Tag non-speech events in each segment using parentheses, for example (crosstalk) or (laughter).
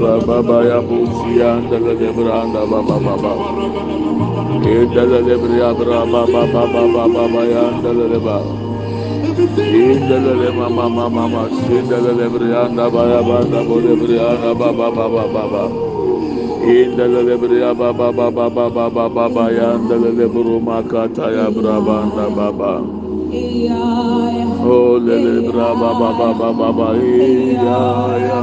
Raba Baya Busian Dala Debranda Baba Baba Dala Debria Braba Baba Baba Baba Yan Dala Deba Dala Deba Mama Mama Sin Dala Debrianda Baya Banda Bodebrianda Baba Baba Baba Dala Debria Baba Baba Baba Baba Baba Yan Dala Debru Makata Ya Brabanda Baba Oh, lele braba baba baba baba iya. ya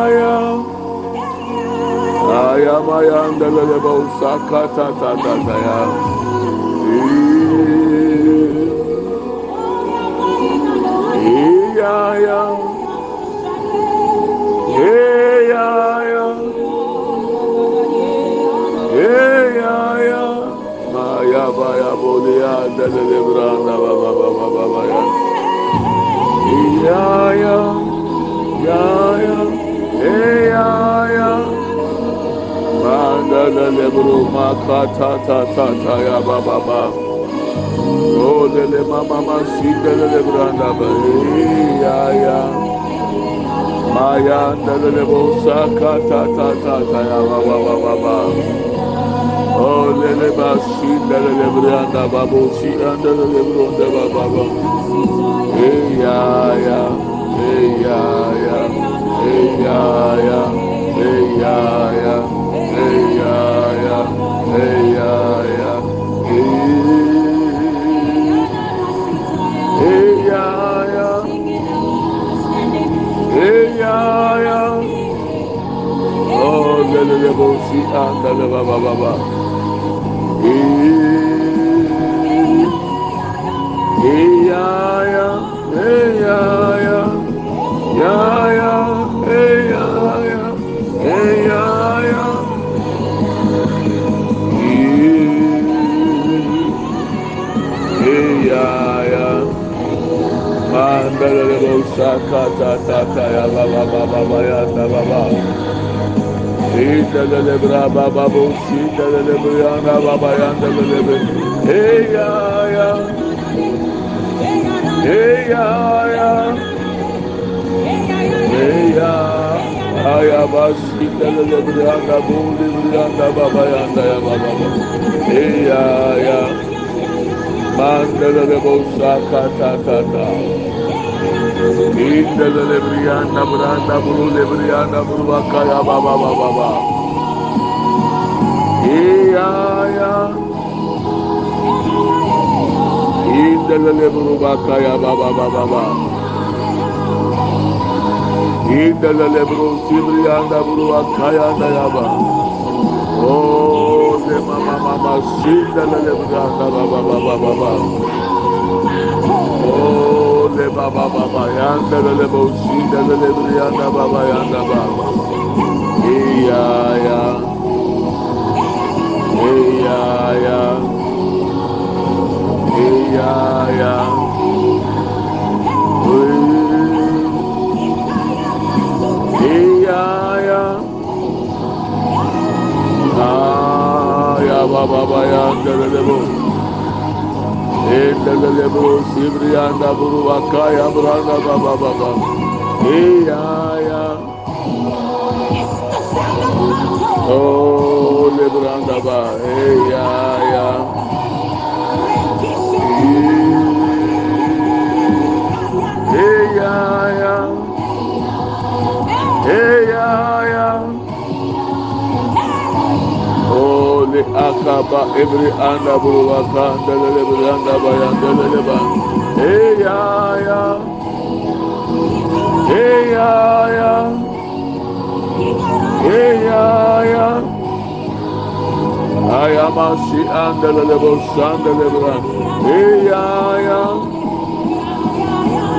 bayanda lele bolsa kata ta ta ya. Mandala lebro makata ta ta ta ya ba ba ba. Oh lele mama ma sita lele branda ba ya ya. Ndala lebo saka ta ta ta ta ya ba ba ba ba ba. Lele ba sita lele branda ba bo si lebro nda ba ba ba. Ya ya. Ya Şidelele yana baba yanda bebe. Hey ya ya. Hey ya ya. Hey ya. Aya bas şidelele bir yanda buldu bir yanda baba yanda ya baba. Hey ya ya. Mandelele bolsa kata kata. İndelele bir yanda bir yanda buldu bir yanda buldu bakaya baba baba baba. Iya ya. Indele leburu bakaya baba baba baba. Indele leburu sibriyanda buru bakaya da ya ba. Oh. Oh ya. Iya ya. Anda buru wakaya branda baba baba. Iya ya. Oh bit round about. Hey, yeah, yeah. Hey, yeah, yeah. Hey, yeah, yeah. Oh, the akaba every anda buruaka, delele bulanda bayan delele ba. Hey, yeah, yeah. Hey, yeah, yeah. Hey, yeah, yeah. Ayamasi anda le le bo sanda le bra. Hey ya ya,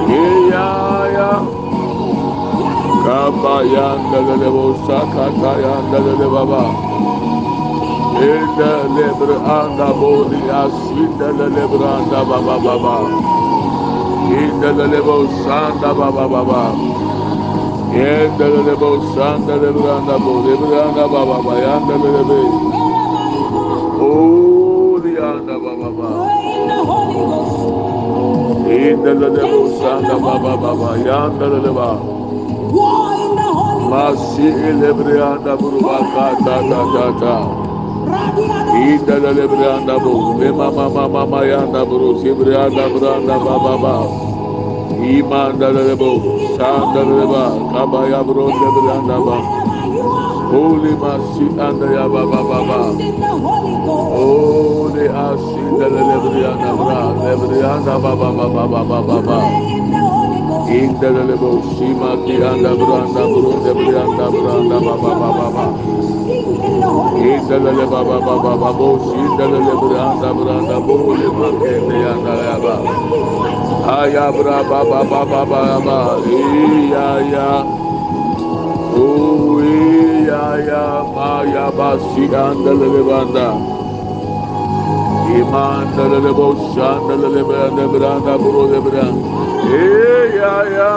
hey ya ya. Kaba yanda le le bo sakata yanda le le baba. Baba baba. Inde lebo sanda baba baba. Inde lebo sanda lebre anda boli lebre anda baba baba yanda lebe. Inde lebo sanda baba baba yanda leba. Masi lebre anda buruba kata ta ta ta. Ida la lebranda bu, mama mama mayanda buru, sibrianda branda baba ba. Imanda la lebo, sanda la leba, kabaya bro lebranda ba. Holy masi anda ya baba baba. Holy asi la lebranda bra, lebranda baba baba baba baba. Inda la lebo, sima ki anda branda buru, lebranda branda baba baba baba. Indalele baba baba babo indalele branda branda bole makende yanda yaba. Aya bra baba baba baba iya ya. Oh iya ya maya basi andalele banda. Iman dalele bo shandalele branda branda bro de branda. Iya ya.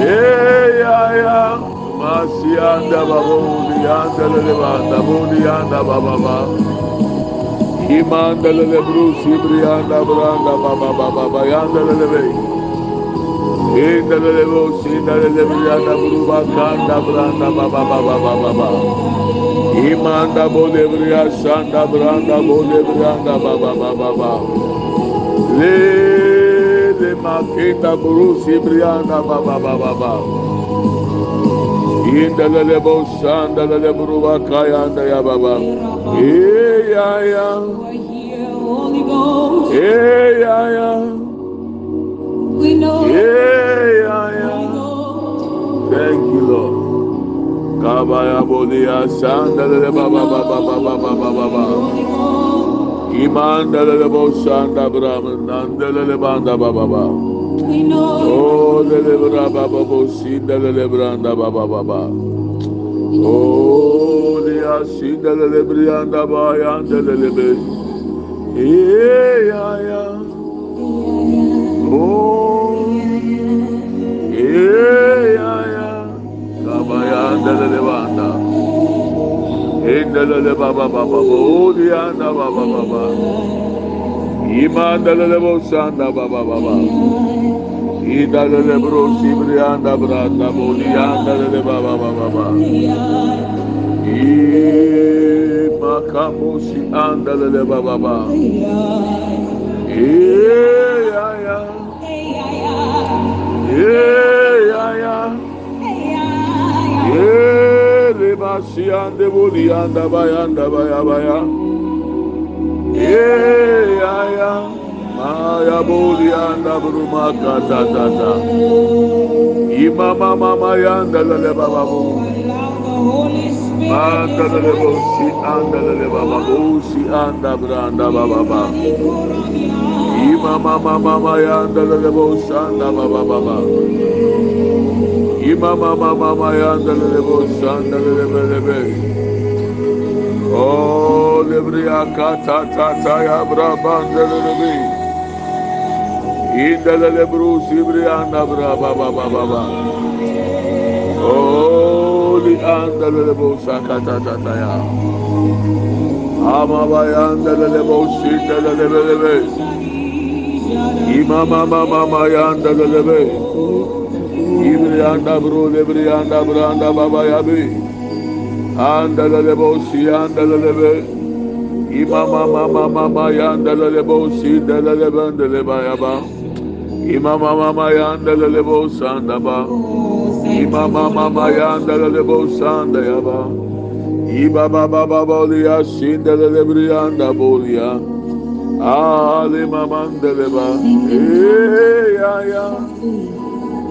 Iya ya. Masianda babodi anda lelebanda bodi anda bababa. Imanda lele brusi brianda branda baba baba bayanda lelebe. Inda lelebo sinda lele brianda bruba kanda branda baba baba baba. Imanda bode bria sanda branda bode brianda baba baba. Le le makita brusi brianda baba baba baba. Indalele bo sandalele buruba kaya anda ya baba. Ee ya ya. Ee ya ya. Ee ya ya. Thank you Lord. Kabaya bolia sandalele baba baba baba baba baba. Imandalele bo sanda brahma nandalele banda baba baba. Oh, lele braba baba sindalele branda baba baba. Oh, dia sinda lele brianda bayanda lele be. Inda lele baba baba. Oh, dianda baba baba. Imanda lele bosanda baba baba. Ida lele bro sibrianda branda. Makamusi andalele Ee rebasi ande boli anda bayanda baya baya. Ee ya ya. Maya boli anda bruma kata tata. Imama mama yanda lele bababu. Andalele bosi andalele baba bosi anda branda baba. Ima mama mama ya andalele bosi anda baba baba. imama mama mayandalele bo sandalele belebe. O lebriya kata tata ya brabandelele bi. İndelele brus ibriyanda braba baba baba. O li andalele bo sakata tata ya. Ama bayandelele bo sindelele belebe. İmama mama mayandalele be. İbriyanda bro lebriyanda branda baba yabi. Anda lele boşi anda lele be. İmama mama mama yanda lele boşi de lele bende le bayaba. İmama mama yanda lele boşanda ba. İmama mama yanda lele boşanda yaba. Iba baba baba liya shindele brianda bolia. Ali mamandele ba. Hey ya ya.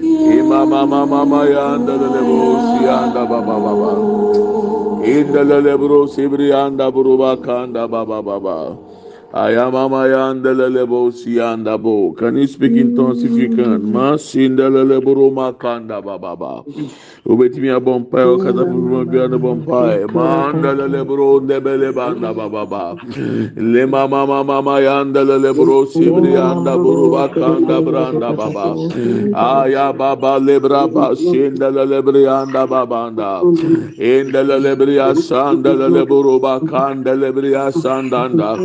Imama mama maya anda lelebo si anda baba baba. Inda lelebro sibri anda buruba kanda baba baba. Ayamama yandelelebo siyandabo. Can you speak in tongues if you can? Masindelelebo roma kanda bababa. Ubetimi abompa o kada bulma bir anda bompa. Mandelelebo ndebele banda bababa. Le mama mama mama yandelelebo sibri anda buruba kanda branda baba. Aya baba lebra ba sindelelebo anda babanda. Indelelebo ya sandelelebo roba kandelelebo ya sandanda.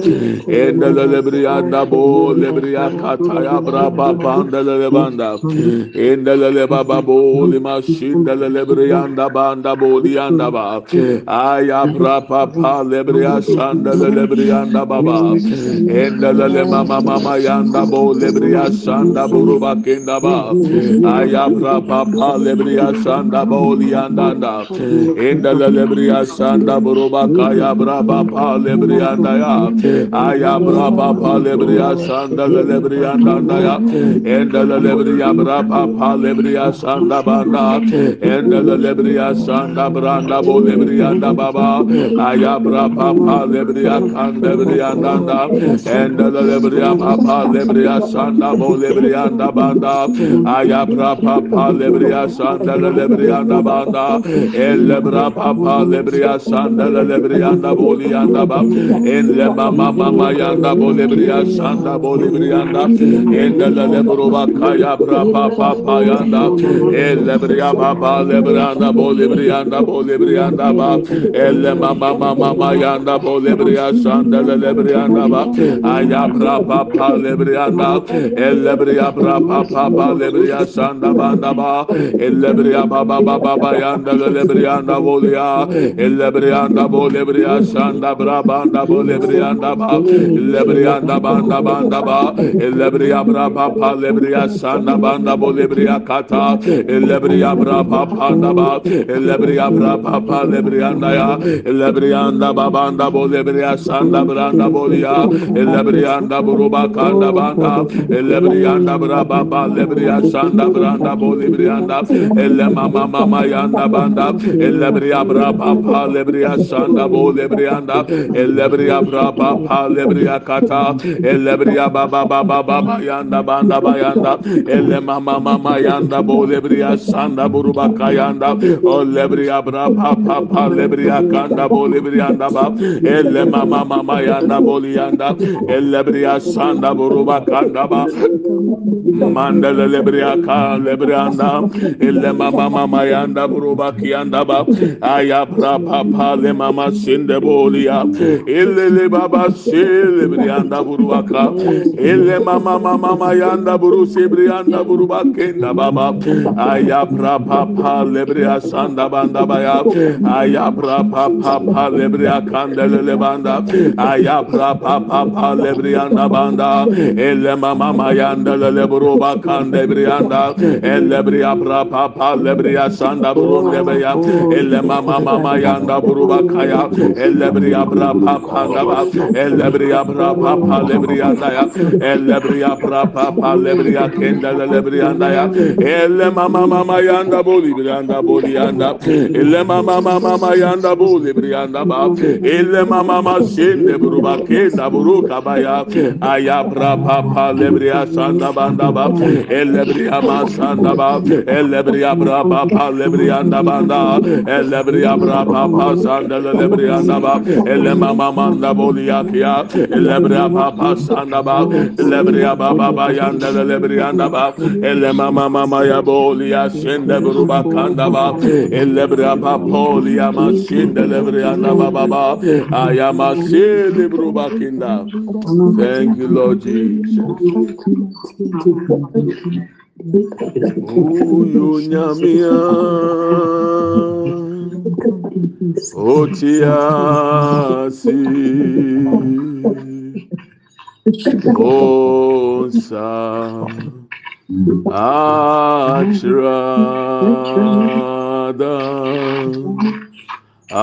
Endele lebrianda bo lebria kataya braba banda. lebanda. Endele lebaba bo lima shindele lebrianda banda bo lianda ba. Aya brapa pa lebria shandele lebrianda baba. Endele le mama mama yanda bo lebria shanda buruba kenda ba. Aya brapa pa lebria shanda bo lianda da. Endele lebria shanda buruba kaya braba pa lebrianda ya. Aya ya bra sanda lebri ya nanda ya enda lebri ya bra sanda banda enda lebri sanda branda bo lebri ya da baba aya bra pa pa lebri ya nanda enda lebri ya pa sanda bo lebri ya da banda aya bra pa pa lebri ya sanda lebri ya da banda elle bra pa sanda lebri ya da bo ya da baba elle mama mama yanda bole briya şanda bole briyanda endele le bruba kaya brapa papa yanda elle briya baba le briyanda bole briyanda bole briyanda ba elle mama mama mama yanda bole briya şanda le briyanda ba aya brapa pa le briyanda elle briya brapa papa le briya şanda banda ba elle briya baba baba yanda le briyanda bole ya elle briyanda bole briya şanda brabanda bole briyanda ba lebriya da banda banda ba lebriya bra pa pa lebriya sanda banda bo lebriya kata lebriya bra pa pa da ba lebriya bra pa pa lebriya da ya lebriya da ba banda bo lebriya sanda branda bo ya lebriya da buru ba kanda banda lebriya da bra pa pa lebriya sanda branda bo lebriya da elle mama mama yanda banda lebriya bra pa pa lebriya sanda bo lebriya da lebriya bra pa pa lebriya lebriya kata elebriya baba baba baba yanda banda bayanda elle mama mama yanda bo lebriya sanda buruba kayanda o lebriya bra pa pa pa lebriya kanda bo lebriya anda ba elle mama mama yanda bo yanda elebriya sanda buruba kanda ba mandele lebriya ka lebriya anda elle mama mama yanda buruba kiyanda ba aya bra pa pa le mama sinde bo ya elle le baba sinde ele brianda buruaka ele mama mama mayanda buru sebrianda buru bakenda baba. Aya pra papa lebria sanda banda baya. Aya pra papa papa lebria kandele lebanda aya pra papa papa lebrianda banda. Ele mama mayanda lele buru bakande brianda ele bria pra papa lebria sanda buru lebria ele mama mama yanda buru bakaya. Ele bria pra papa da ba ele lebriya brapa pa lebriya daya el lebriya brapa pa lebriya kenda lebriya daya el mama mama yanda boli branda boli yanda el mama mama yanda boli branda ba el mama mama şimdi bruba kenda buru kabaya aya brapa pa lebriya sanda banda ba el lebriya ma sanda ba el lebriya brapa pa lebriya banda el lebriya brapa pa sanda lebriya ba el mama mama manda boli ya elebria papa sanda ba elebria baba yanda mama thank you lord jesus. Uyu onsa akyerɛda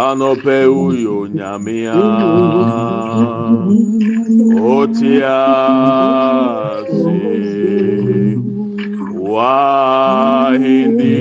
anɔpɛ woyɛ onyamea otease waheni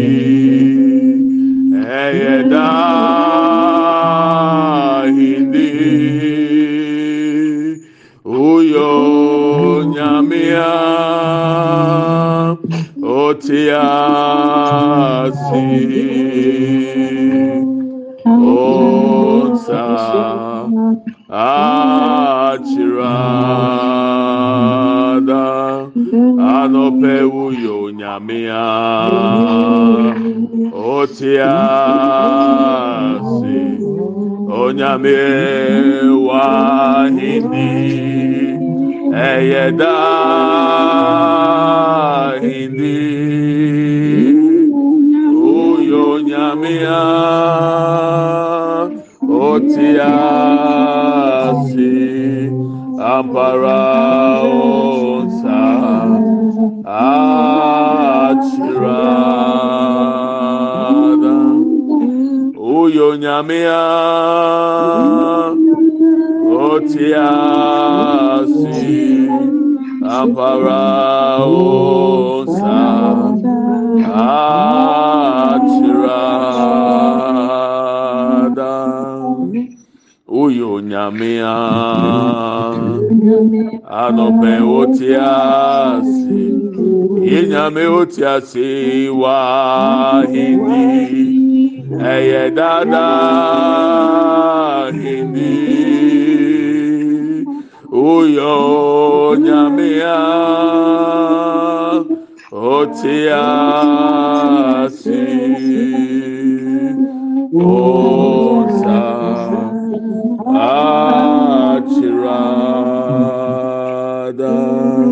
daa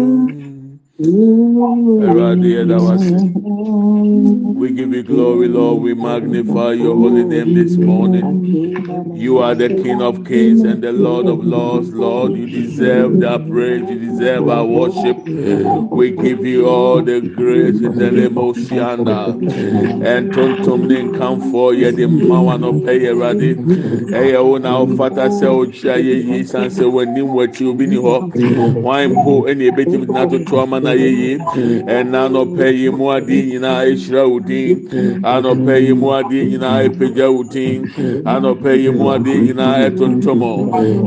awurade yɛda wase We give you glory, Lord. We magnify your holy name this morning. You are the King of kings and the Lord of lords. Lord, you deserve our praise. You deserve our worship. We give you all the grace in the name of Shianda. And tontom ne nkamfo yɛ de mma wa no pɛ yɛ Eradi. Ɛyɛ wo na ɔfata sɛ ɔkyia yɛ yi san sɛ w'anim w'akyi obi ni hɔ. Wɔn mpo ɛna ebetumi na toto ama na yɛ yi. Ɛna anɔpɛ yi mu adi nyinaa ehyira wo din. Anɔpɛ yi mu adi nyinaa epagya wo din. Anɔpɛ yi mu adi nyinaa ɛtontom.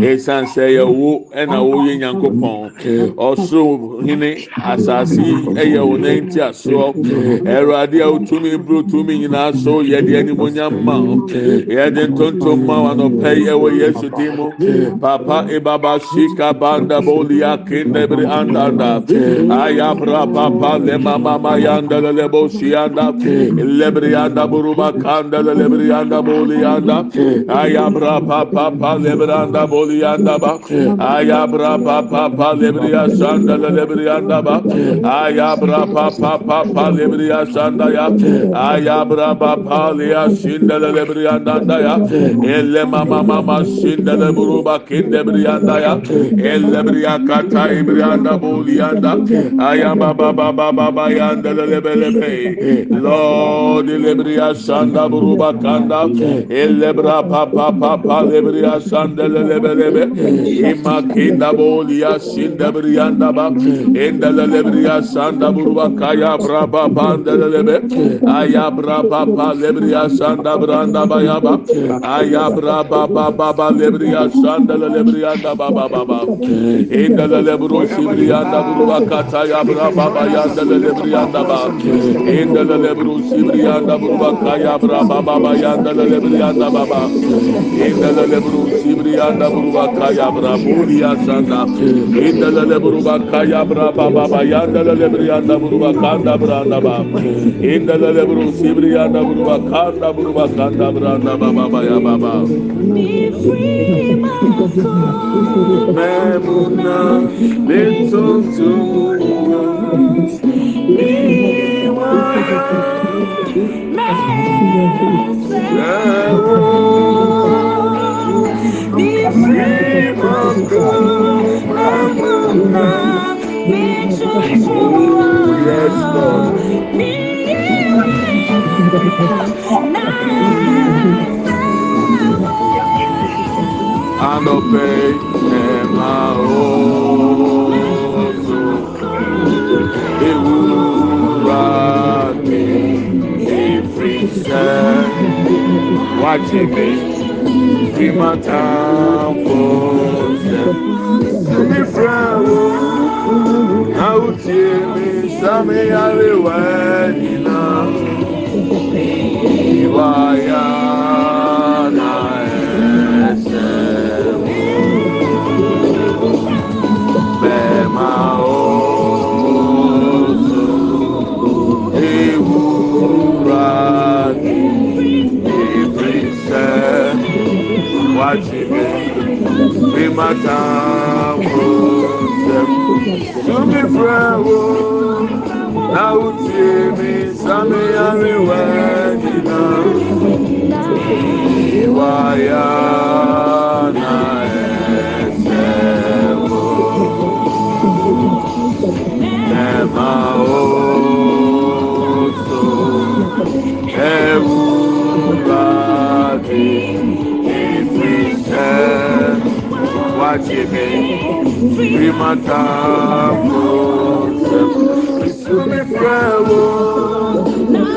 Esan sɛ yɛ wo ɛna woyɛ nyankopɔn. Ɔsoro hene asase ɛyɛ wo nan ti asoɔ. Ɛwurade a wotumi buru tumi nyinaa so yɛde animonyam ma wo. Yɛde ntontom ma wo anɔpɛ yi ɛwɔ Yesu din mu. Papa ebaba shika banda bolia kindebri andanda. Ayabra papa le mama mayanda lebriyanda buruma kandala lebriyanda boliyanda ayabra pa pa pa lebriyanda boliyanda ba. Ayabra pa pa pa lebriya sandala lebriyanda ba. Ayabra pa pa pa pa lebriya ya. Ayabra pa pa liya sindala lebriyanda da ya. Elle mama mama sindala buruma kinde briyanda ya. Elle briyaka ta ibriyanda boliyanda ayababa baba baba yanda lebriyanda Lord lebria sanda buruba kanda. Elle bra papa papa lebria sanda lebelebe. Imakinda bolia shinda brianda ba. Enda lebria sanda buruba kaya bra baba lebe. Ayabra papa lebria sanda branda bayaba. Ayabra baba baba lebria sanda lebrianda baba baba. Enda lebro sibrianda buruba kata ya bra baba yanda lebrianda ba. Enda lebro sibrianda buruba kaya bra baba baba yanda lebrianda baba. Enda lebro sibrianda buruba kaya bra buria sanda. Enda lebro kaya bra baba baba yanda buruba kanda branda ba. Sibrianda buruba kanda buruba kanda branda baba baba ya baba. Memuna Yes, Lord. Anope, Emma, sɛ wagye me my time for you. frɛ wo na wotie me sɛ meyare wɛ nyina iwa ya na ɛsɛ wo We must ma ta wo sẹm tumi fẹ na o mi sami ami. Akimi, Primata, Sumi Frewo,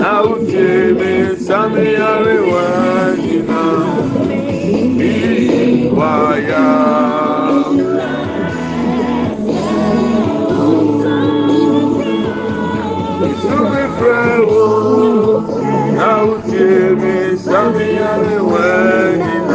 Autimi, Sami Arewajina, Iwaya. Sumi Frewo, Autimi, Sami Arewajina,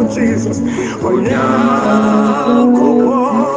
Jesus. For now, go on,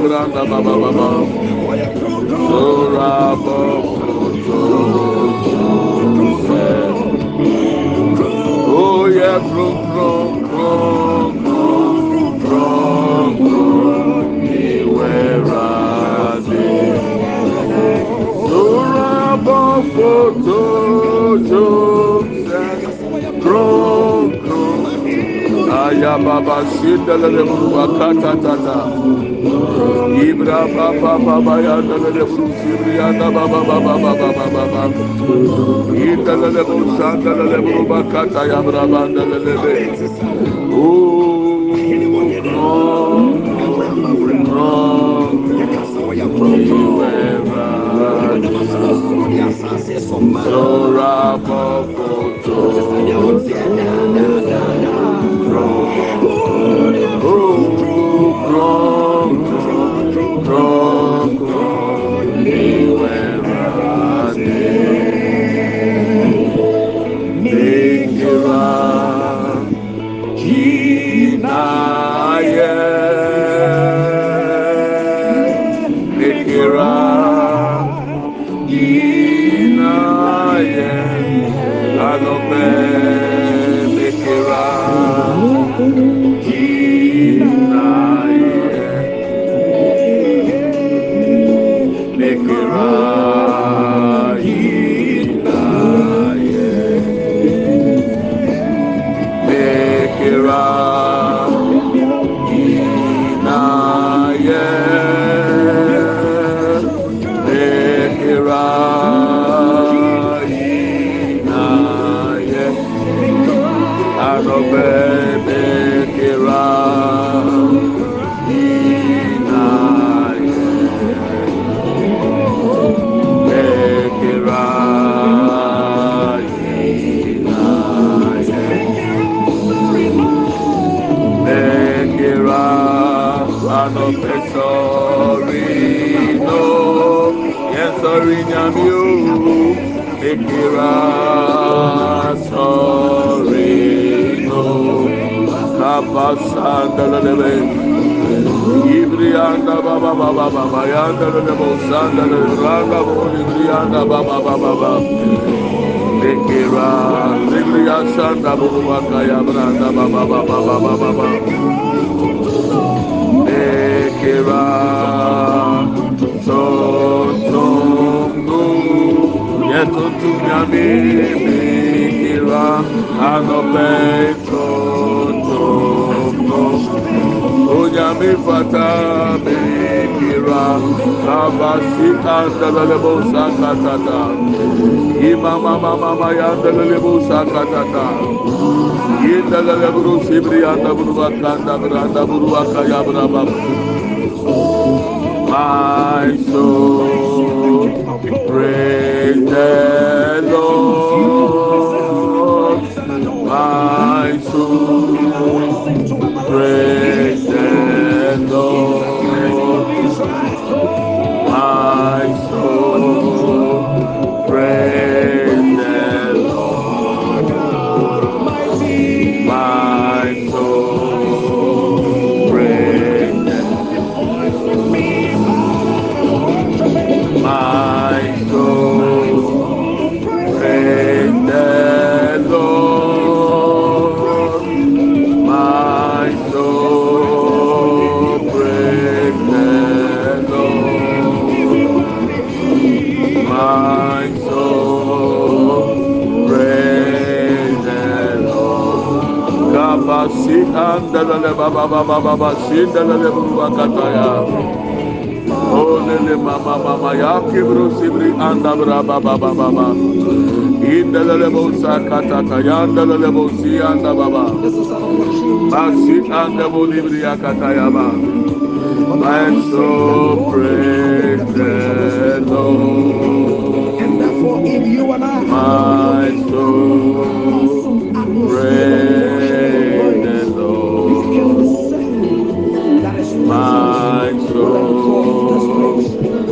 Branda baba Krum krum krum krum krum Iwerade Sora bokoto Joseph Ibra ba ba ba ba ya da da da bru Ibra ya da ba ba ba ba ba ba ba ba ba Ida da da bru sa da da da bru ba ka ta ya bra ba da da da da Oh Lord Lord Lord Lord Imama Mama Yandelebo Sakatata Yindelebo Sibrianda Burubakanda Branda Burubaka Yabraba My soul Praise the Lord, my soul. Baba baba sindalale buruwa kataya. Olele mama mama ya kibru sibri anda bra baba baba baba. Indalale bosa katata yandalale bosi anda baba. Basi anda bolibri akataya ba. My soul praise the Lord. And therefore, if you and I My soul praise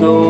Jesús.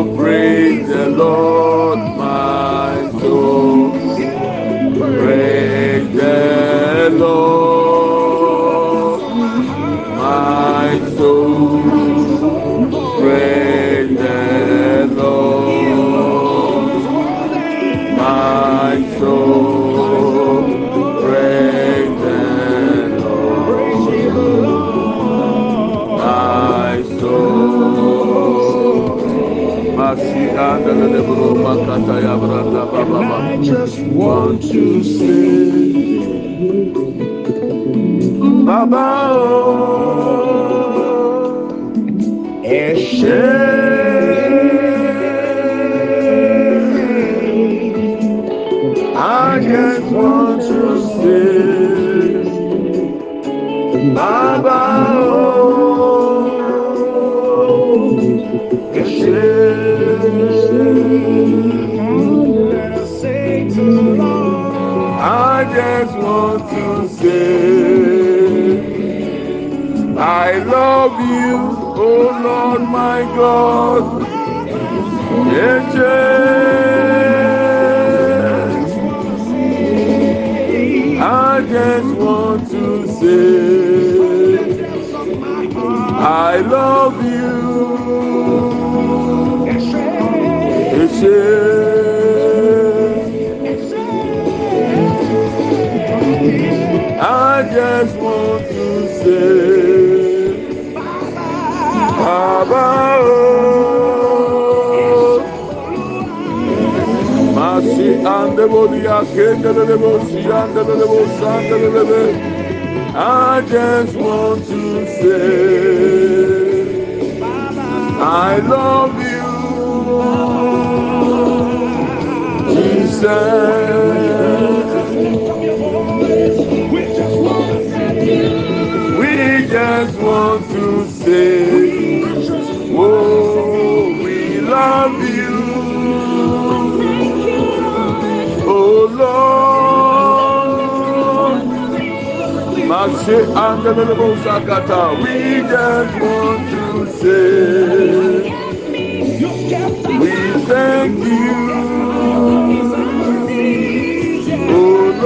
Just Want to say, Baba Eshe. I just want to say, I just want to say, I love you, oh Lord my God. I just want to say, I love I just want to say, Baba. I just want to say, I love you, Jesus. We just want to say, Oh, we love you, oh Lord. Mashe Angelebo Sakata, we just want to say, we thank you,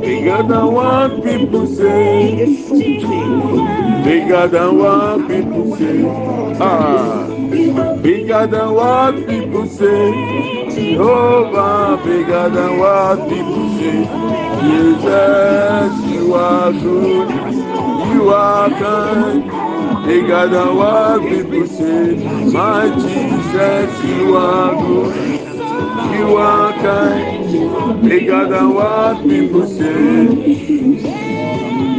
Bigger than what people say. Bigger than what people say. Ah. Bigger than what people say. Jehovah, bigger than what people say. Jesus, you are good. You are kind. egada wapi kuse é, sesi wago é, egada wapi é,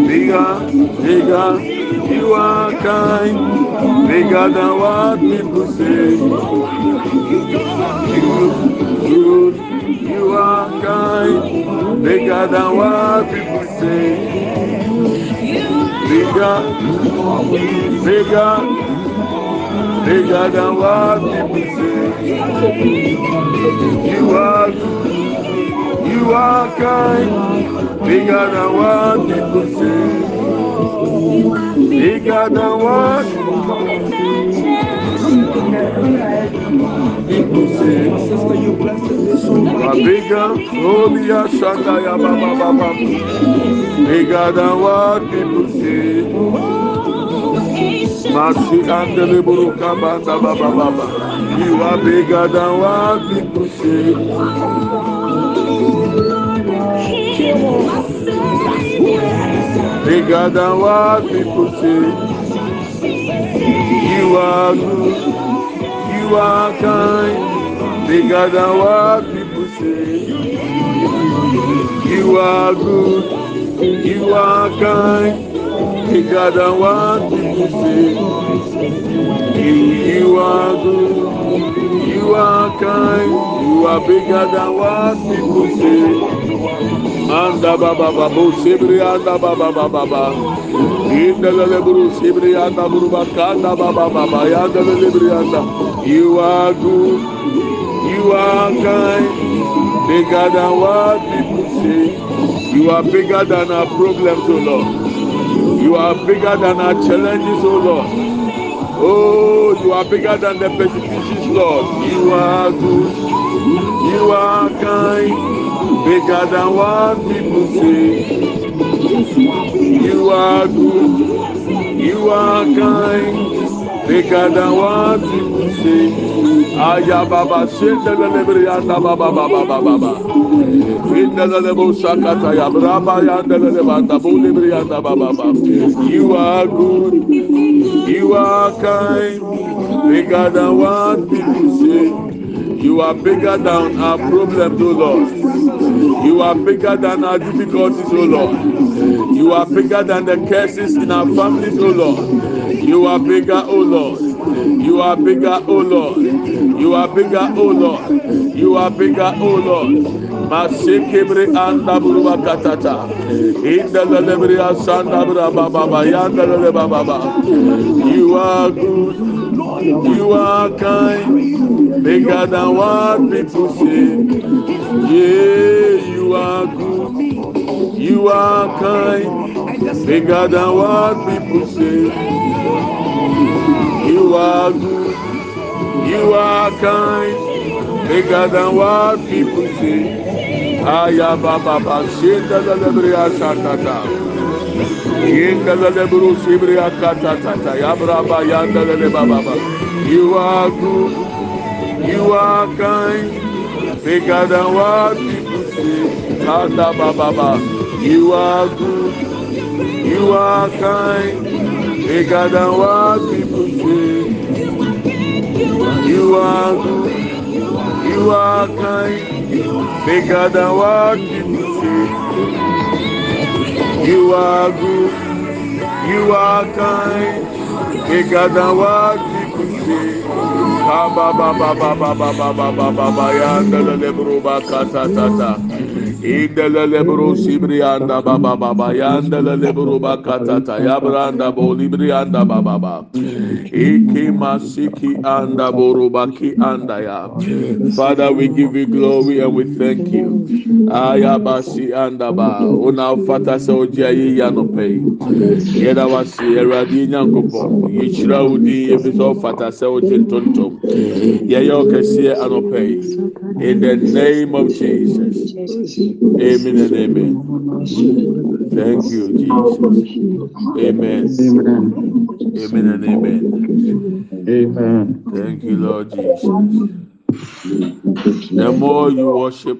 Liga, liga, é, egada wapi é, Kiwakai you are kind, bigger than what people say. Bigger, bigger, bigger than what people say. You are good, you are kind, bigger than what people say. Bigger than what people say. Sister, you blessed me so much. bigger, holy Ashanda ya baba baba. Bigger than what people say. Masi andele buruka banda baba. You are bigger than what people say. Bigger than what people say. You are good. You are kind. Bigger than what people say. You are good. You are kind. Bigger than what people say. You, you are good. You are kind. You are bigger than what people say. Anda baba babu sibri anda baba baba baba. Inda lele buru sibri anda buru bakanda baba baba yanda lele bri anda. You are good. You are kind. Bigger than what people say. You are bigger than our problems, oh Lord. You are bigger than our challenges, oh Lord. Oh, you are bigger than the persecutions, Lord. You are good. You are kind. Bigger than what people say. You are good. You are kind. Bigger than what people You are good. You are kind. Bigger than what people say. You are bigger than our problems, oh Lord. You are bigger than our difficulties, oh Lord. You are bigger than the curses in our families, oh Lord. You are bigger, oh Lord. You are bigger, oh Lord. You are bigger, oh Lord. You are bigger, oh Lord. Masekebre anda buruba katata. Inda lelebri asanda braba baba yanda leleba baba. You are good. You are kind. Bigger than what people say. Yeah, you are good. You are kind. Bigger than what people say. Are good. You are kind. Bigger than what people say. Aya baba ba shenda la lebria satata. Yenda la lebru sibria katata. Ya braba yanda la lebaba ba. You are good. You are kind. Bigger than what people say. Kanda baba ba. You are good. You are kind. Bigger than what people. You are good. You are kind. Bigger than what people say. You are good. You are kind. Bigger than what people say. Ba ba ba ba ba ba ba ba ba ba ba ba. Indele lebro sibrianda baba baba yandele lebro bakatata yabranda bo librianda baba baba iki masiki anda borubaki anda ya. Father we give you glory and we thank you. Ayabasi anda ba. Ona fata sɛ ogye ayi ya no pɛ yɛda wase awurade nyankopɔn yɛhyira wo din yɛfi sɛ ɔfata sɛ ogye ntontom yɛyɛ ɔkɛseɛ anɔpɛ in the name of jesus amen and amen thank you jesus amen amen and amen Amen. thank you lord jesus the more you worship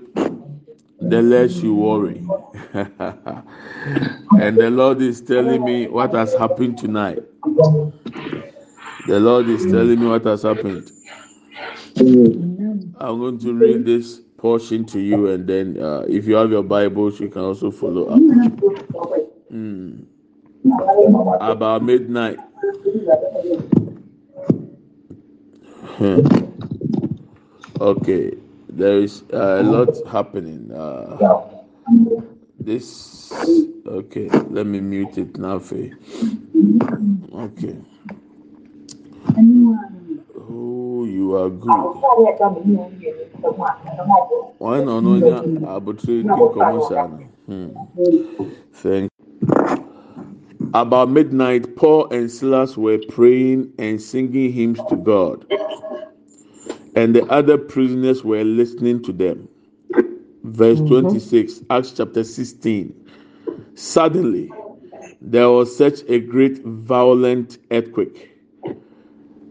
the less you worry. (laughs) and the Lord is telling me what has happened tonight. The Lord is telling me what has happened. I'm going to read this portion to you, and then uh, if you have your Bibles, you can also follow up. Mm. About midnight. okay, there is a lot happening. Uh, this okay. Let me mute it now. Okay. Oh, you are good. Why no no nya abotire di nkɔmɔ? Hmm. Thank. About midnight, Paul and Silas were praying and singing hymns to God, and the other prisoners were listening to them. Verse 26, Acts chapter 16. Suddenly, there was such a great violent earthquake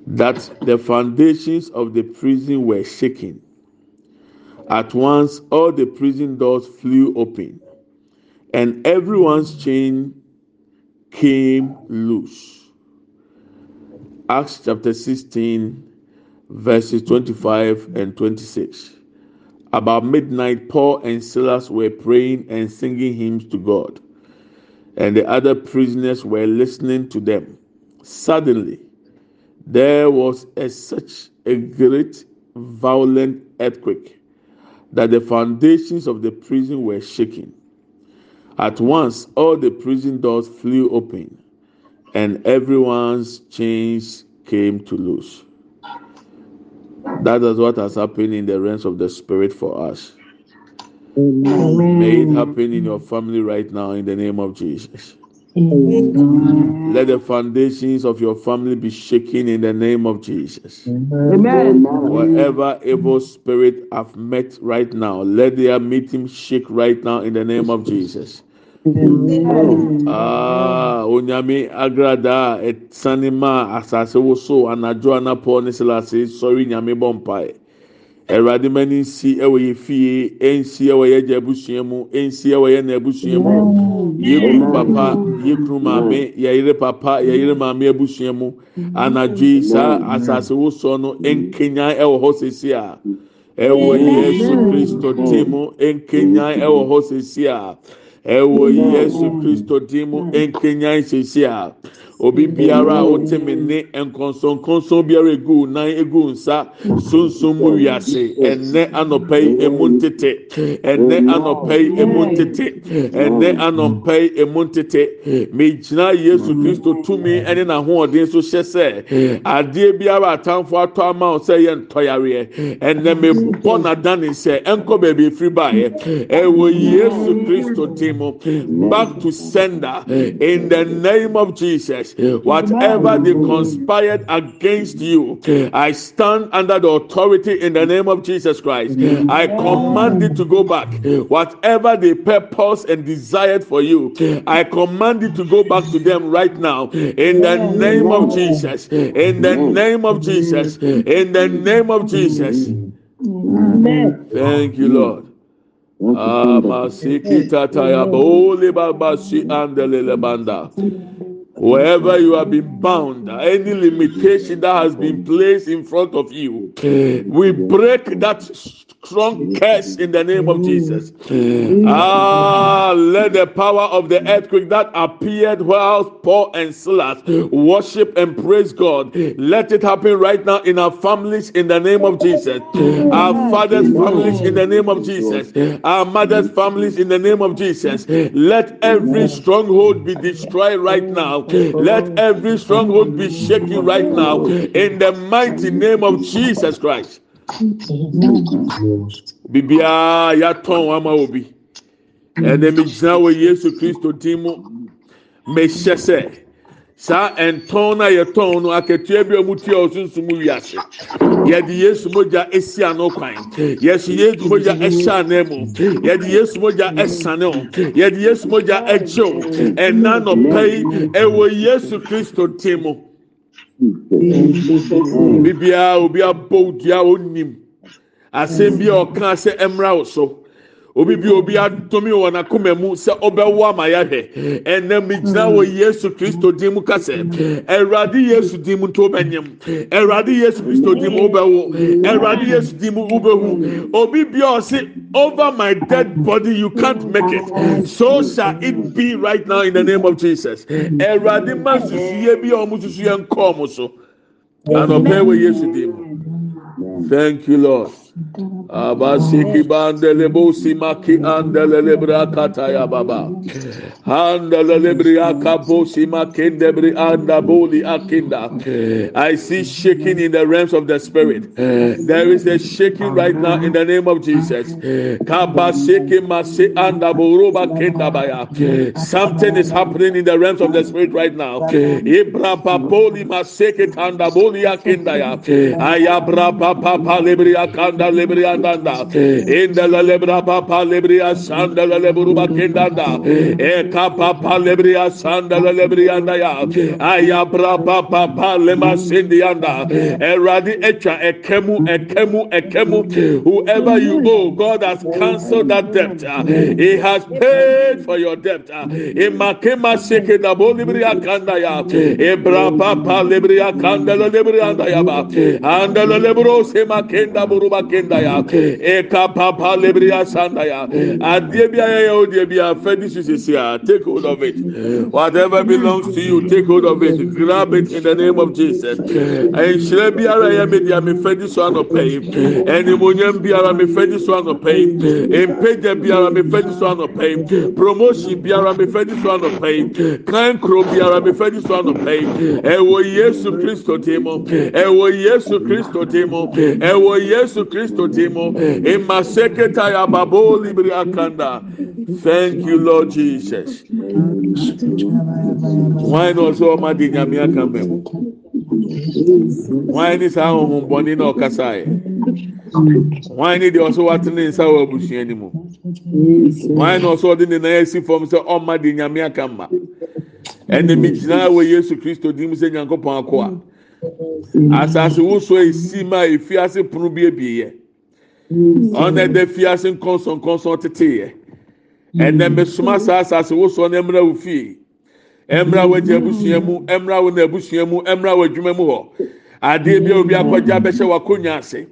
that the foundations of the prison were shaken. At once, all the prison doors flew open, and everyone's chain came loose. Acts chapter 16, verses 25 and 26. About midnight, Paul and Silas were praying and singing hymns to God, and the other prisoners were listening to them. Suddenly, there was a, such a great violent earthquake that the foundations of the prison were shaken. At once, all the prison doors flew open, and everyone's chains came to loose. That is what has happened in the realms of the spirit for us. May it happen in your family right now in the name of Jesus. Let the foundations of your family be shaken in the name of Jesus. Amen. Whatever evil spirit I've met right now, let their meeting shake right now in the name of Jesus. Ah, onyame agrada a ɛsane ma asase woso anadwo anapɔ ne selase sɔre nyame bɔ mpae awurade ma no nsi ɛwɔ yɛ fie ɛnsi ɛwɔ yɛ gya abusua mu ɛnsi ɛwɔ yɛ na abusua mu. Yɛ kunu papa yɛ maame yɛyere papa yɛyere maame abusua mu. Anadwo yi saa asase wosoɔ no nkenya ɛwɔ hɔ sesi a ɛwɔ yesu kristo ti mu nkenya ɛwɔ hɔ sesi a ɛwɔ yesu kristo din mu nkenyan sisi a obi biara a wote me ne nkɔnsɔnkɔnsɔn biara egu nan egu nsa sunsun mu wiase. Ɛnɛ anɔpɛ yi emu ntete ɛnɛ anɔpɛ yi emu ntete ɛnɛ anɔpɛ yi emu ntete megyina yesu kristo tumi ɛne n'ahoɔden so hyɛ sɛ adeɛ biara atamfo atɔ ama wo sɛ yɛ ntɔyareɛ ɛnɛ mebɔ n'adane sɛ ɛnkɔ baabi efiri baeɛ. Ɛwɔ yesu kristo din mu. Back to sender. In the name of jesus whatever they conspired against you i stand under the authority in the name of jesus christ. I command it to go back. Whatever they purpose and desired for you i command it to go back to them right now. In the name of jesus. In the name of jesus. In the name of jesus. Thank you lord ah, Wherever you have been bound, any limitation that has been placed in front of you, we break that strong curse in the name of Jesus. Ah, let the power of the earthquake that appeared while Paul and Silas worship and praise God. Let it happen right now in our families in the name of Jesus. Our fathers' families in the name of Jesus. Our mothers' families in the name of Jesus. Let every stronghold be destroyed right now. Let every stronghold be shaken right now in the mighty name of Jesus Christ. biribiara yɛatɔn ama wɔ bi ɛnɛ megyina wɔ yesu kristo din mu. Mehyɛ sɛ saa ɛntɔn no a yɛtɔn no akatua bi a mutua ɔ sunsum wiase. Yɛde yesu mogya ɛsia no kwan. Yɛso yesu mogya ɛhyɛ ne mu yɛde yesu mogya ɛsane o yɛde yesu mogya ɛgye wo ɛna nɔpɛyi ɛwɔ yesu kristo din mu. Biribiara obi abɔ dua onim. asɛm bi a ɔka sɛ ɛmra wo so obi bi obi adomi wɔ n'akoma mu sɛ ɔbɛwɔ ama yɛhwɛ ɛnam gyina wɔ yesu kristo din mu kasɛ ɛwurade yesu din mu to bɛnyam ɛwurade yesu kristo din mu wobɛwo. Ɛwurade yesu din mu wobɛhu. Obi bi ɔsi over my dead body you can't make it. So shall it be right now in the name of jesus. Ɛwurade ma susuye bi a wɔn susuye nkɔɔ mo so. Anɔpɛ wɔ yesu din mu thank you lord. Abasiki bandele bosi maki andele lebra kataya baba. Andele lebria kabosi makende bri anda boli akinda. I see shaking in the realms of the spirit. There is a shaking right now in the name of Jesus. Kabasiki masi kenda baya. Something is happening in the realms of the spirit right now. Ibra papoli maseke tanda boli akinda ya. Ayabra papa lebria kanda lebria danda inda la lebra papa lebria sanda la lebruba kendanda e papa lebria sanda la lebria anda ya. Aya bra papa lema sindi anda e radi echa ekemu ekemu ekemu whoever you owe god has cancelled that debt. He has paid for your debt. E makema sheke da bo lebria kanda ya. E bra papa lebria kanda la lebria anda ya ba. Anda la lebro se makenda buruba kenda ya eka papa lebriya sanda ya. Adeɛ bi ayɛ yɛ o deɛ bi a fɛ di sisi a take hold of it. Whatever belongs to you take hold of it. Grab it in the name of jesus. Nhyira biara yɛ mi deɛ mi fɛ di so anɔpɛ yi ɛnimonyam biara mi fɛ di so yi mpagya biara mi fɛ di so yi promotion biara mi fɛ di so anɔpɛ yi kankuro biara mi fɛ di so yi ɛwɔ yesu kristo mu ɛwɔ yesu kristo ti ɛwɔ yesu kristo ti mu ima seketa ya babo libri akanda thank you lord jesus. Wọn ní ọsọ ọma di nyame aka mẹmu wọn ní sáà ahohun bọni náà ọkasa yẹ wọn ní deɛ ɔsọ wate ne nsa wɔ abusua ni mu wọn ní ɔsọ ɔde ne nan esi fam sɛ ɔma di nyame aka ma ɛna mi gyina wɔ yesu kristo di mu sɛ nyanko pɔn akɔ a asase woso esi ma efi ase pono bi ebie yɛ. Ɔna ɛda fiase nkɔnsɔnkɔnsɔn tete yɛ. Ɛnna mbɛsoma saa asase wosoɔ na ɛmra wo fie. Ɛmra wo agya abusua mu ɛmra wo na abusua mu ɛmra wo adwuma mu hɔ. Adeɛ bi a obi akɔgya bɛhyɛ wakonnwa ase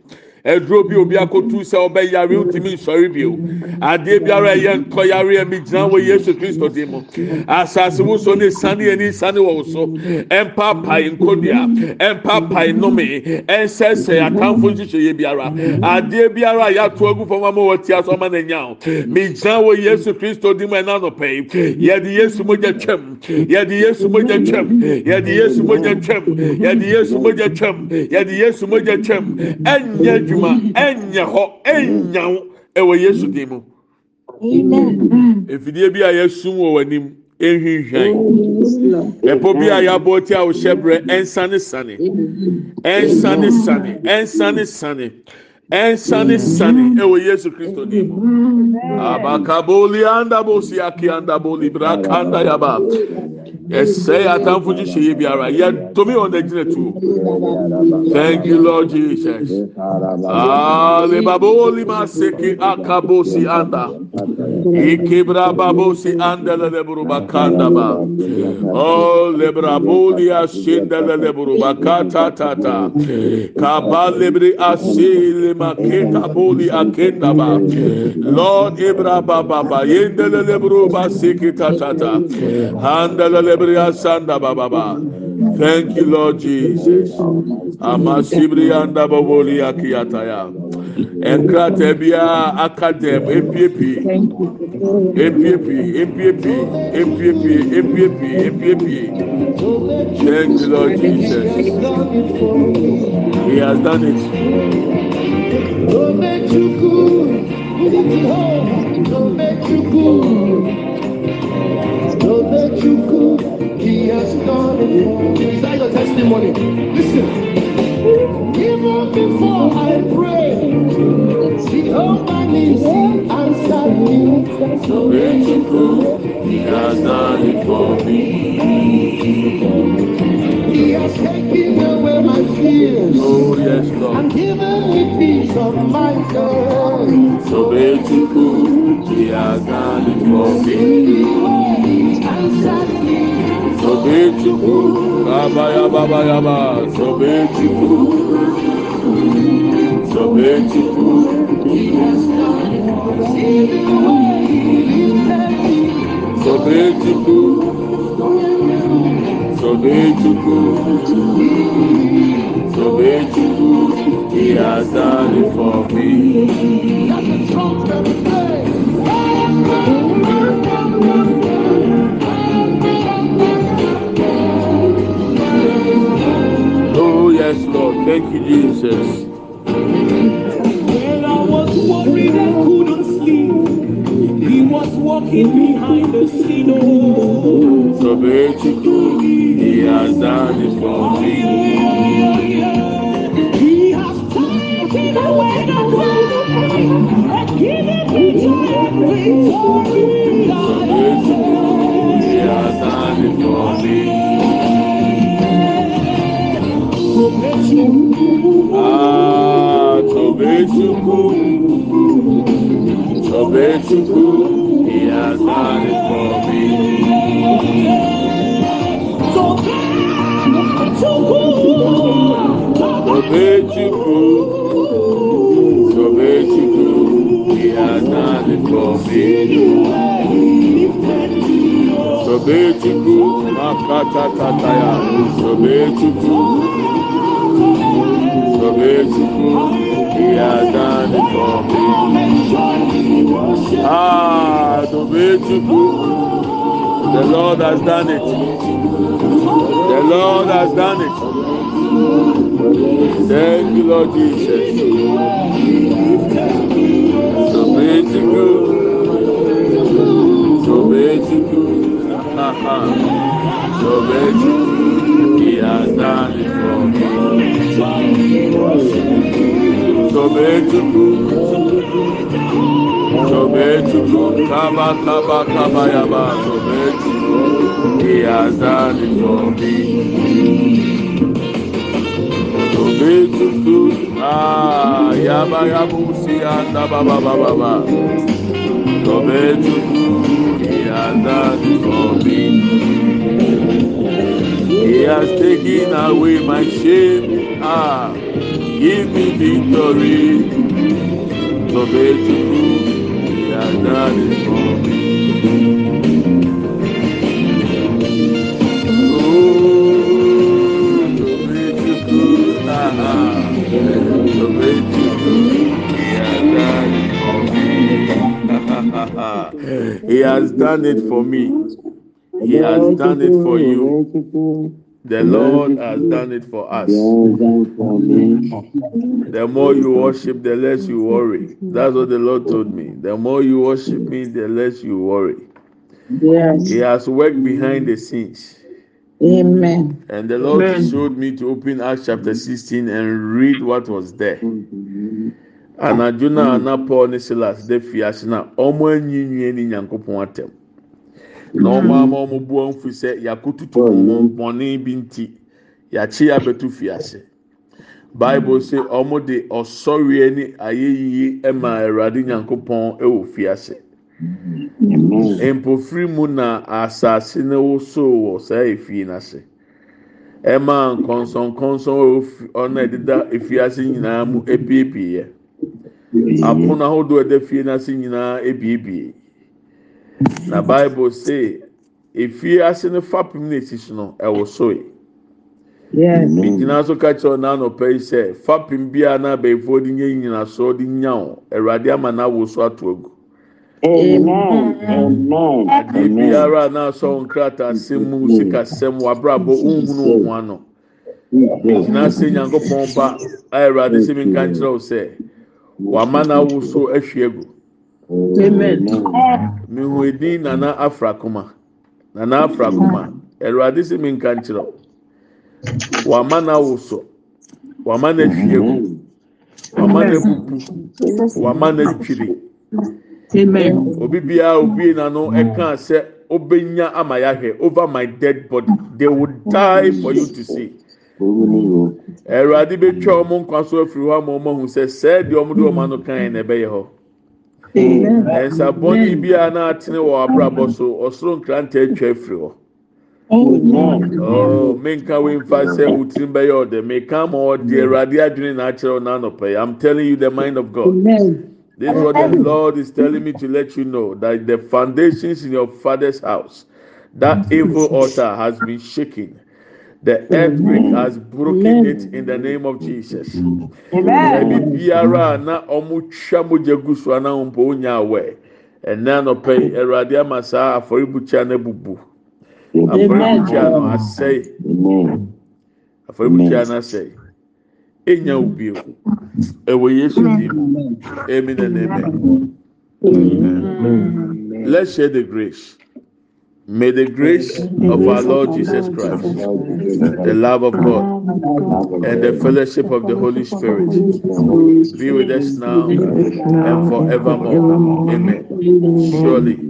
ɛduro bi obi akotu sɛ ɔbɛyare ntumi nsɔre bio adeɛ biara ɛyɛ nkɔyare ɛmi gyina wɔ yesu kristo di mu asase woso ne sani ɛni sani wɔ so ɛmpapae nkodua ɛmpapae nnome ɛnsɛsɛ atamfo nhyehyɛ yɛ biara adeɛ biara a yɛato agu fam ama wɔte aso ɔma n'anya o. Mi gyina wɔ yesu kristo di mu ɛna nɔpɛ yi yɛde yesu mogya twɛm yɛde yesu mogya twɛm yɛde yesu mogya twɛm yɛde yesu mogya twɛm yɛde yesu mogya twɛm ɛnyɛ adwuma ɛnyɛ hɔ ɛnyaw ɛwɔ yesu din mu. Efidie bi a yɛsum wɔ w'anim ehwehwɛn ɛpɔ bi a yɛabɔ ti a ɔhyɛ brɛ ɛnsane sane. Ɛnsane sane ɛnsane sane ɛnsane sane. Ɛwɔ yesu kristo din mu. Abakaboli andaboli aki andaboli brakanda yaba yɛsɛe atamfo nhyehyɛeɛ biara. Yɛntumi wɔn agyina tuo thank you lord jesus. Ah, Alebabo lima seki akabosi anda. Ikebra babosi andele leburuba kandaba. Oh lebra budi ashindele leburuba kata tata. Kabal lebri asili maketa budi akendaba. Lord ibra baba ba yendele leburuba sikita tata. Handele lebri asanda baba baba. Thank you Lord Jesus. Amasibri anda baboli akiyataya. Enkrata bia akadem epiepie. Epiepie, epiepie, epiepie, epiepie, epiepie. Thank you, Lord Jesus. He has done it. Don't make you good. Don't make you good. Don't make you good. He has done it. Is that your testimony? Listen. Even before I pray, Sweet home Malaysia, I'm sorry. So grateful Ele has done away my fears. Oh yes, Lord. And given me peace of mind. So grateful He Ele done it for me. I'm sorry. Sobetiku, Abaya Baba Yaba, Sobetiku somente tu somente tu somente tu somente tu que has done for me yes, Lord. Thank you, Jesus. I was worried and couldn't sleep, he was walking behind the scene. So beautiful. He has done it for me. he has taken away the pain and given me joy victory. So beautiful. He has done it for me. Ah, so sobre tu e as mares por mim. Sobre Chiku, sobre Chiku e as mares por mim. Sobre Chiku, Makatataya, sobre Chiku. Sobre ti, e as done it for. Ah, so beautiful. The Lord has done it. The Lord has done it. Thank you, Lord Jesus. So beautiful. So beautiful. so beautiful. He has done it for me. So beautiful. So Sobetu, Kaba Kaba Kaba Yaba, Sobetu, Yazadi Sobi. Sobetu, Ah, Yaba Yabusi, and Baba Baba Baba. Sobetu, Yazadi Sobi. He has taken away my shame. Ah, give me victory. Sobetu, He has done it for me. He has done it for you. The Lord has done it for us. The more you worship, the less you worry. That's what the Lord told me. The more you worship me, the less you worry. Yes. He has worked behind the scenes. Amen. And the Lord Amen. showed me to open Acts chapter 16 and read what was there. Anadwo na na Paul ne Silas de fiase na ɔmo anyinyie ne Nyankopɔn atɛm. na ọma ama ọmụ bụọ mfu sị yakututu mọni bi nti yakye ya betu fiase baịbụl sị ọmụ dị ọsọrie ne ayeyie ma awurade nyankopɔn wɔ fiase mpofiri mu na asase na woso wɔ saa efie n'ase ɛma nkɔnsɔnkɔnsɔn ɔna ɛdeda efiase nyinaa mu ebiebie apono ahodoɔ ɛda fie n'ase nyinaa ebiebie. Na bible say efie ase no fapem na esi so no ɛwosoe. Yes. gyina so ka kyerɛ ɔna anɔpɛ yi sɛ fapem bia na abɛɛfoɔ de nye nyinasoɔ de nya o awurade ama na awo so ato agu Amen. Amen. Amen. biara a na asɔ nkrataa asɛm mu sikasɛm wabrabɔ nhunu ho ano gyina sɛ nyankopɔn ba a awurade sɛ mi nka nkyerɛ wo sɛ wama na awo so ahwie agu Amen. Mihu edin nana afrakoma nana afrakoma awurade sɛ mi nka nkyerɛ wama na awo so wama na ahwie agu wama na abubu wama na atwiri. Amen. obi biara obi n'ano ɛka sɛ obenya ama yahwɛ over my dead body. They will die for you to see. Awurade betwa wɔn nkwa so afiri hɔ ama wɔn ahu sɛ sɛɛ deɛ wɔn de wɔn ano kan na ɛbɛyɛ hɔ. Nsabɔni eh, biara n'atene wɔ abrabɔ so ɔsoro nkrantɛ atwa afiri hɔ ɔɔ oh, menka wei nfa sɛ wotiri bɛyɛ ɔdɛ meka ma ɔde awurade adwene n'akyerɛw n'anɔpɛ i'm telling you the mind of god. Amen. This is what the Lord is telling me to let you know that the foundations in your father's house, that evil altar has been shaken. The earthquake has broken it in the name of Jesus. Ẹbi biara na ọmụ twa mogya gu so ana mpo onya awẹ. Ẹnna anọpẹ yi, Ẹwurade ama saa afọribukyia na ebubu. Afọribukyia no asẹe. Afọribukyia no asẹe. Enya obi o. Ẹwọ Yesu di mu. Amen and amen. Let's share the grace. May the grace of our Lord Jesus Christ, the love of God, and the fellowship of the Holy Spirit be with us now and forevermore. Amen. Surely.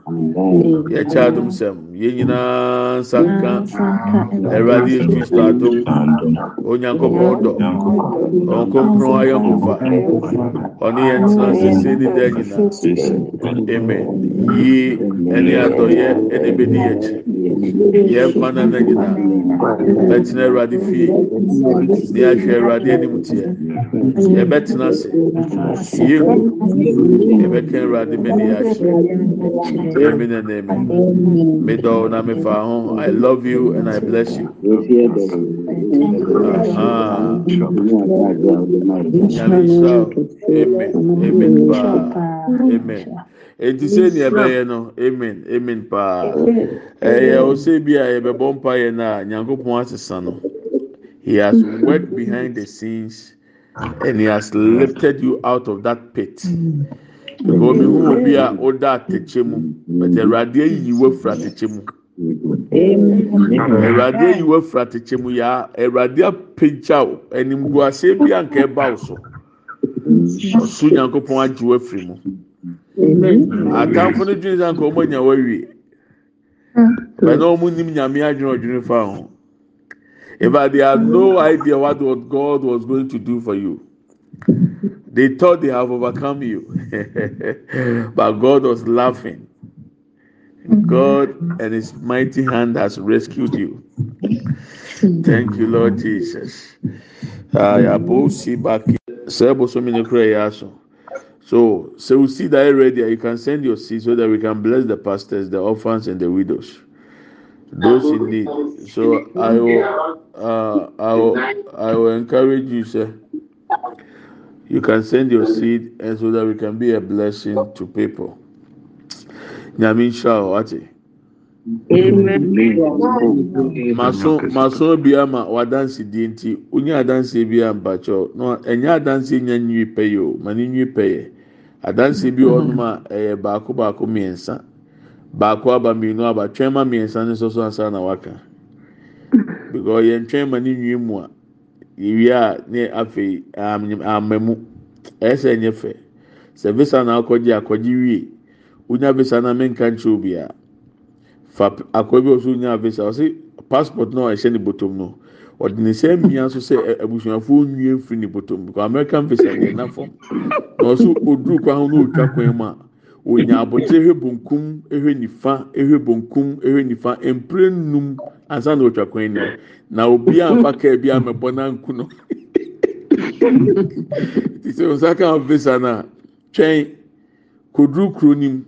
Yɛkyɛ adum sɛm, yɛn nyinaa nsa nka Awurade Yesu Kristo adum, Onyankopɔn dɔ, Ɔnkonkron ayɔnkofa, ɔne yɛn tena sese ne da nyinaa. Amen. Yie ɛne adɔyɛ ɛna ebedi yɛn akyi. Yɛn kwan na nyinaa, bɛtena Awurade fie, ne ahwɛ Awurade anim teɛ. Yɛbɛtena ase, yɛhu, yɛbɛka Awurade bɛni ahyɛ. bring the na Middle ho I love you and I bless you. Uh-huh. Amen. Amen. Pa. Amen. Eti se ni ɛbɛyɛ no amen amen paa ɛyɛ eh, ose bi a yɛbɛbɔ mpa yɛ no a nyankopɔn asesa no he has worked behind the scenes and he has lifted you out of that pit. Mm. Mi hu obi a ɔda atɛkyɛ mu, but Awurade ayi wo afiri atɛkyɛ mu. Awurade ayi wo afiri atɛkyɛ mu ya, Awurade apagya wo, animguaseɛ bi a nka ɛba wo so. Ɔso Nyankopɔn agye wo afiri mu. Atamfo no dwene sɛ nka wɔn anya wɔawie. Bɛn na wɔn nim nyame adwene ɔdwene fa ho. In fact, they had no idea what God was going to do for you. They thought they have overcome you, (laughs) but God was laughing. God and His mighty hand has rescued you. Thank you, Lord Jesus. So, so we see that already. You can send your seed so that we can bless the pastors, the orphans, and the widows, those in need. So I will, uh, I will, I will encourage you, sir. You can send your seed, and so that we can be a blessing to people. Nyame nhyira wo ate. maso maso bi ama wadansi die nti onye adansi bi a mpakyɛw no ɛnyɛ adansi nya nwi pɛyɛ o ma ne nwi pɛyɛ adansi bi wɔ hɔnom a ɛyɛ baako baako mmiɛnsa baako aba mmienu aba twɛn ma mmiɛnsa ne nso so asa na waka. Because yɛn twɛn ma ne nwi mu a yɛwie a afei ama mu. Ɛsɛ nyɛ fɛ. Sɛ visa na akɔgye akɔgye wie. Wonya visa na menka nkyɛn obiara fa akɔgye bi ɔso nya visa. Ɔsi passport na ɔhyɛ ne bɔtɔm no ɔde ne nsa mmea nso sɛ abusuafoɔ nwie mfiri ne bɔtɔm. Because american visa yɛ na fam na ɔso oduru kwan ho a onya abotire ehwɛ bonkum ehwɛ nifa ehwɛ bonkum ehwɛ nifa. Mpire num ansa na otwa kwan mu na obi anfa kaa bi amɛbɔ nanku no. Ti sɛ nsa kan visa na twɛn koduru kuro nim.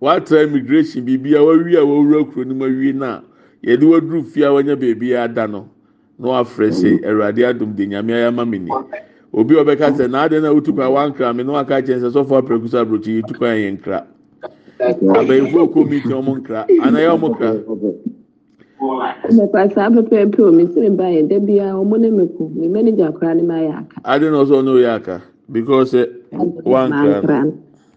Watra immigration biribi a wawie a wawura kuro nim awie na yɛde waduru fie a wanya beebi ada no na wafrɛ sɛ awurade adum de nyame ayama mi ni. Obi a ɔbɛka sɛ n'ade na otu kwan wankra mi na waka kyɛn sɛ sɔfo apɛkusa aburokyi yi tu kwan yɛ nkra abayifo okɔ miitin ɔmo nkra anayɛ ɔmo kra Mekwa saa pɛpɛɛpɛ o mesi me ba yɛ da biara ɔmo ne me ko me manager koraa ne ma yɛ aka. ade na ɔsɔ ɔno yɛ aka because ɛ wankra no.